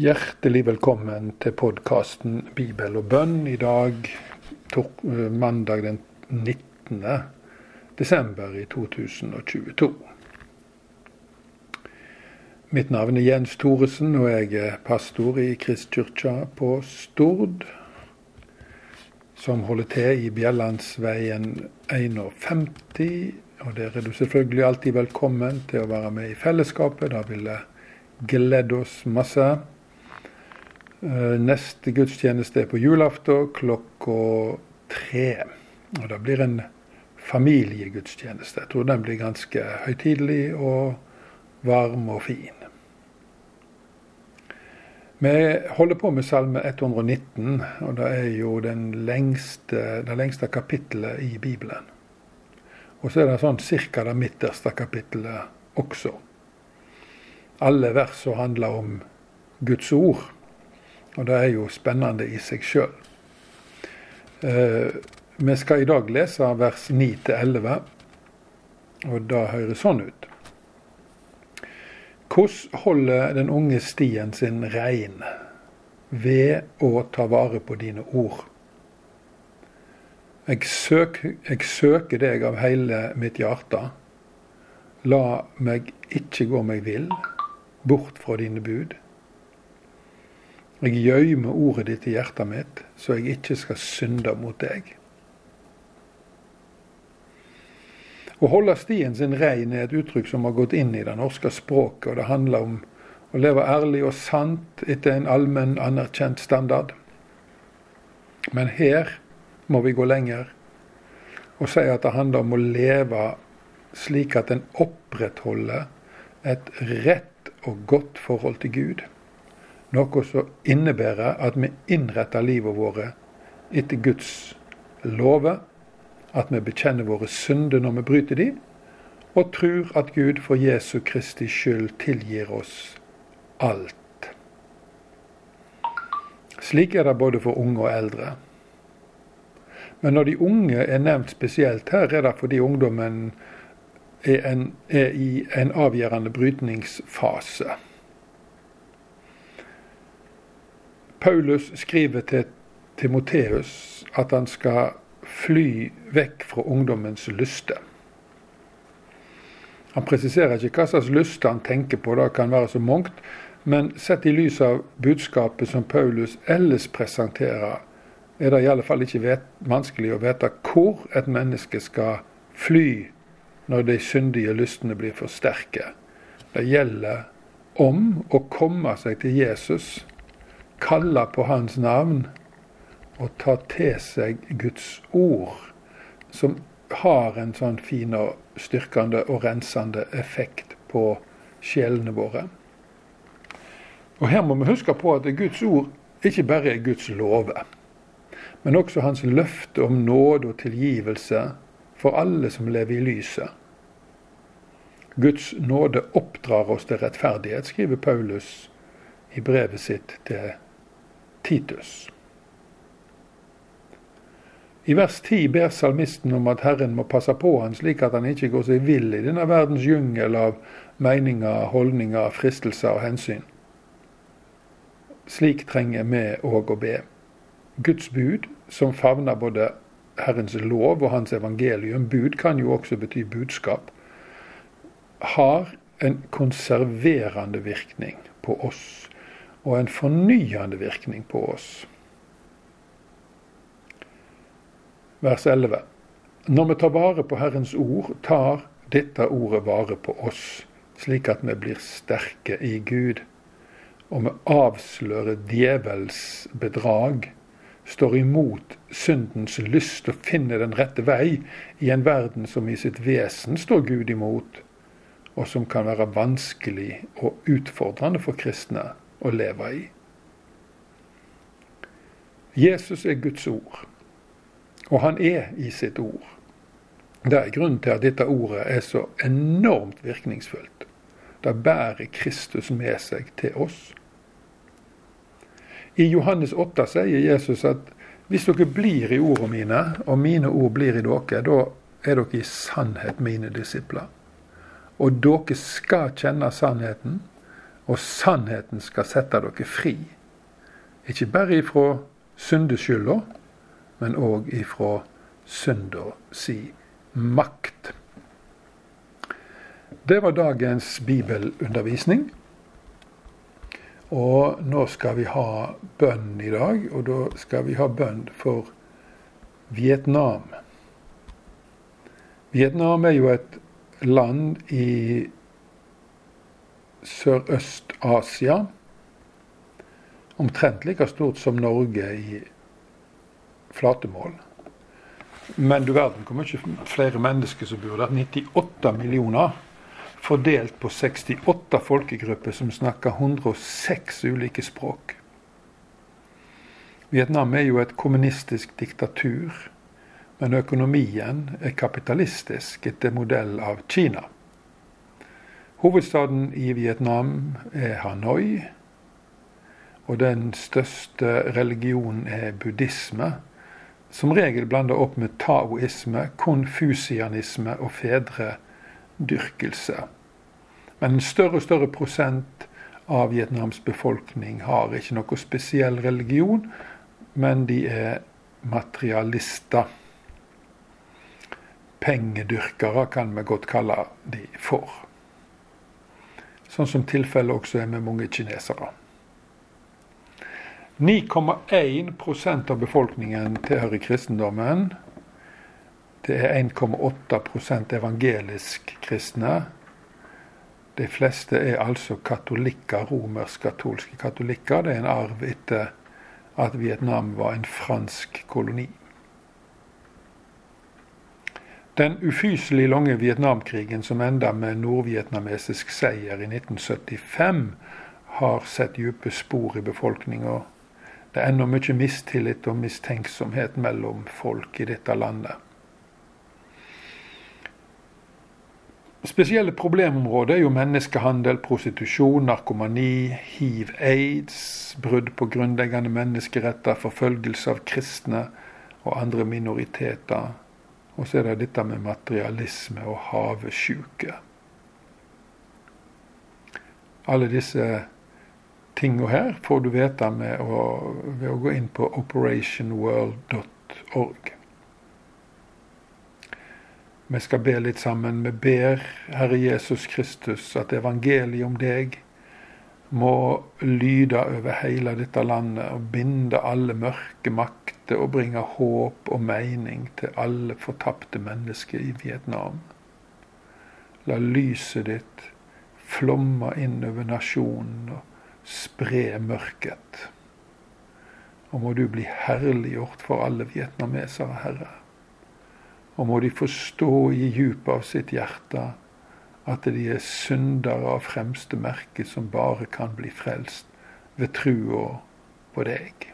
Hjertelig velkommen til podkasten Bibel og bønn. I dag, mandag den 19. desember i 2022. Mitt navn er Jens Thoresen, og jeg er pastor i Kristkirka på Stord. Som holder til i Bjellandsveien 51. Og der er du selvfølgelig alltid velkommen til å være med i fellesskapet. Da vil jeg glede oss masse. Eh, neste gudstjeneste er på julaften klokka tre. Og det blir en familiegudstjeneste. Jeg tror den blir ganske høytidelig og varm og fin. Vi holder på med Salme 119, og det er jo lengste, det lengste kapittelet i Bibelen. Og så er det sånn cirka det midterste kapittelet også. Alle versene handler om Guds ord. Og det er jo spennende i seg sjøl. Eh, vi skal i dag lese vers 9-11, og det høres sånn ut. Hvordan holder den unge stien sin rein ved å ta vare på dine ord? Jeg søker, jeg søker deg av hele mitt hjerte. La meg ikke gå meg vill bort fra dine bud. Jeg gjøymer ordet ditt i hjertet mitt, så jeg ikke skal synde mot deg. Å holde stien sin rein er et uttrykk som har gått inn i det norske språket, og det handler om å leve ærlig og sant etter en allmenn anerkjent standard. Men her må vi gå lenger og si at det handler om å leve slik at en opprettholder et rett og godt forhold til Gud. Noe som innebærer at vi innretter livet vårt etter Guds lover, at vi bekjenner våre synder når vi bryter de, og tror at Gud for Jesu Kristi skyld tilgir oss alt. Slik er det både for unge og eldre. Men når de unge er nevnt spesielt her, er det fordi ungdommen er, en, er i en avgjørende brytningsfase. Paulus skriver til Timoteus at han skal fly vekk fra ungdommens lyster. Han presiserer ikke hva slags lyster han tenker på, det kan være så mangt, men sett i lys av budskapet som Paulus ellers presenterer, er det i alle fall ikke vet, vanskelig å vite hvor et menneske skal fly når de syndige lystene blir for sterke. Det gjelder om å komme seg til Jesus kalle på Hans navn og ta til seg Guds ord, som har en sånn fin og styrkende og rensende effekt på sjelene våre. Og Her må vi huske på at Guds ord ikke bare er Guds love, men også hans løfte om nåde og tilgivelse for alle som lever i lyset. Guds nåde oppdrar oss til rettferdighet, skriver Paulus i brevet sitt til Titus. I vers 10 ber salmisten om at Herren må passe på han slik at han ikke går seg vill i denne verdens jungel av meninger, holdninger, fristelser og hensyn. Slik trenger vi òg å be. Guds bud, som favner både Herrens lov og Hans evangelium, bud kan jo også bety budskap, har en konserverende virkning på oss og en fornyende virkning på oss. Vers 11. Når vi tar vare på Herrens ord, tar dette ordet vare på oss, slik at vi blir sterke i Gud. Og vi avslører djevels bedrag, står imot syndens lyst og finner den rette vei i en verden som i sitt vesen står Gud imot, og som kan være vanskelig og utfordrende for kristne å leve i. Jesus er Guds ord, og han er i sitt ord. Det er grunnen til at dette ordet er så enormt virkningsfullt. Det bærer Kristus med seg til oss. I Johannes 8 sier Jesus at hvis dere blir i ordene mine, og mine ord blir i dere, da er dere i sannhet mine disipler. Og dere skal kjenne sannheten, og sannheten skal sette dere fri. Ikke bare ifra syndeskylda, men òg ifra synda si makt. Det var dagens bibelundervisning. Og nå skal vi ha bønn i dag, og da skal vi ha bønn for Vietnam. Vietnam er jo et land i Sørøst-Asia. Omtrent like stort som Norge i flatemål. Men du verden hvor mye flere mennesker som bor der. 98 millioner. Fordelt på 68 folkegrupper som snakker 106 ulike språk. Vietnam er jo et kommunistisk diktatur, men økonomien er kapitalistisk etter modell av Kina. Hovedstaden i Vietnam er Hanoi, og den største religionen er buddhisme som regel blanda opp med taoisme, konfusianisme og fedredyrkelse. Men en større og større prosent av Vietnams befolkning har ikke noe spesiell religion, men de er materialister. Pengedyrkere kan vi godt kalle de for. Sånn som tilfellet også er med mange kinesere. 9,1% av befolkningen tilhører kristendommen. Det er 1,8% evangelisk kristne. De fleste er altså katolikker, romersk-katolske katolikker. Det er en arv etter at Vietnam var en fransk koloni. Den ufyselig lange Vietnamkrigen som enda med nordvietnamesisk seier i 1975, har sett dype spor i befolkninga det er ennå mye mistillit og mistenksomhet mellom folk i dette landet. Spesielle problemområder er jo menneskehandel, prostitusjon, narkomani, hiv, aids, brudd på grunnleggende menneskeretter, forfølgelse av kristne og andre minoriteter. Og så er det dette med materialisme og havesjuke. Alle disse tinga her får du vite med å, ved å gå inn på operationworld.org. Vi skal be litt sammen. Vi ber Herre Jesus Kristus at evangeliet om deg må lyde over hele dette landet og binde alle mørke makter og bringe håp og mening til alle fortapte mennesker i Vietnam. La lyset ditt flomme inn over nasjonen. og spre mørket. Og må du bli herliggjort for alle vietnamesere, Herre. Og må de forstå i djupet av sitt hjerte at de er syndere av fremste merke som bare kan bli frelst ved trua på deg.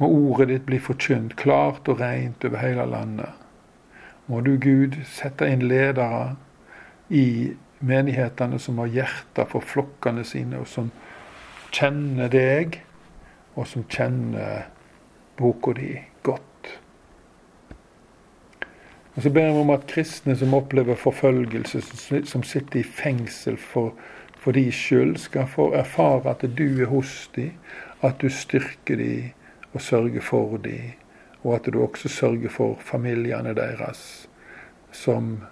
Må ordet ditt bli forkynt klart og rent over hele landet. Må du, Gud, sette inn ledere i menighetene som har hjerter for flokkene sine, og som kjenner deg, og som kjenner boka di godt. Og Så ber vi om at kristne som opplever forfølgelse, som sitter i fengsel for, for de skyld, skal få erfare at du er hos dem, at du styrker dem og sørger for dem, og at du også sørger for familiene deres, som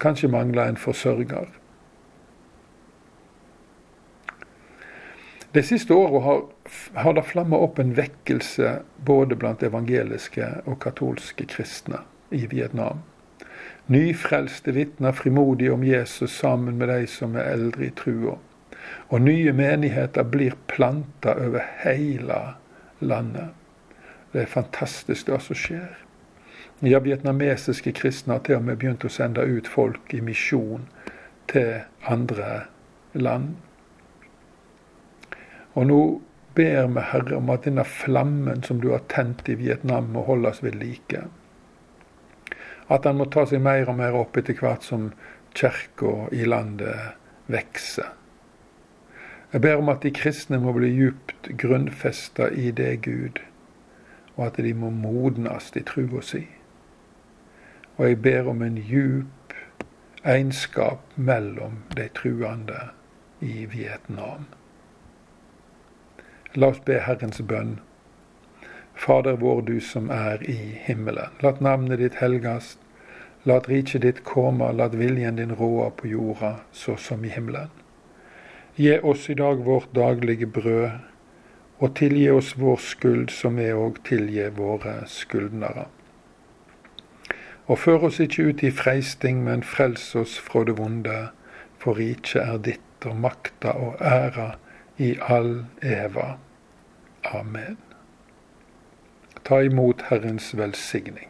kanskje mangler en forsørger. De siste åra har, har, det flamma opp en vekkelse både blant evangeliske og katolske kristne i Vietnam. Nyfrelste vitner frimodig om Jesus sammen med de som er eldre i trua. Og nye menigheter blir planta over hele landet. Det er fantastisk det som skjer. Ja, vietnamesiske kristne har til og med begynt å sende ut folk i misjon til andre land. Og nå ber vi, Herre, om at denne flammen som du har tent i Vietnam, må holdes ved like. At han må ta seg mer og mer opp etter hvert som kirka i landet vokser. Jeg ber om at de kristne må bli djupt grunnfesta i det, Gud, og at de må modnes i trua si. Og jeg ber om en djup egenskap mellom de truende i Vietnam. La oss be Herrens bønn. Fader vår, du som er i himmelen. Lat navnet ditt helgast. Lat riket ditt komme, lat viljen din råde på jorda, så som i himmelen. Gi oss i dag vårt daglige brød, og tilgi oss vår skyld, som vi òg tilgir våre skyldnere. Og før oss ikke ut i freisting, men frels oss fra det vonde, for riket er ditt, og makta og æra i all eva. Amen. Ta imot Herrens velsigning.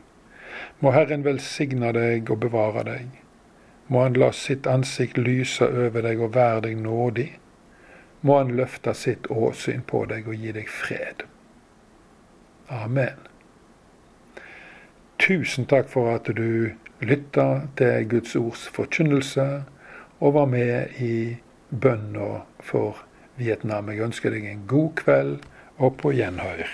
Må Herren velsigne deg og bevare deg. Må Han la sitt ansikt lyse over deg og være deg nådig. Må Han løfte sitt åsyn på deg og gi deg fred. Amen. Tusen takk for at du lytta til Guds ords forkynnelse og var med i bønna for Vietnam. Jeg ønsker deg en god kveld og på gjenhør.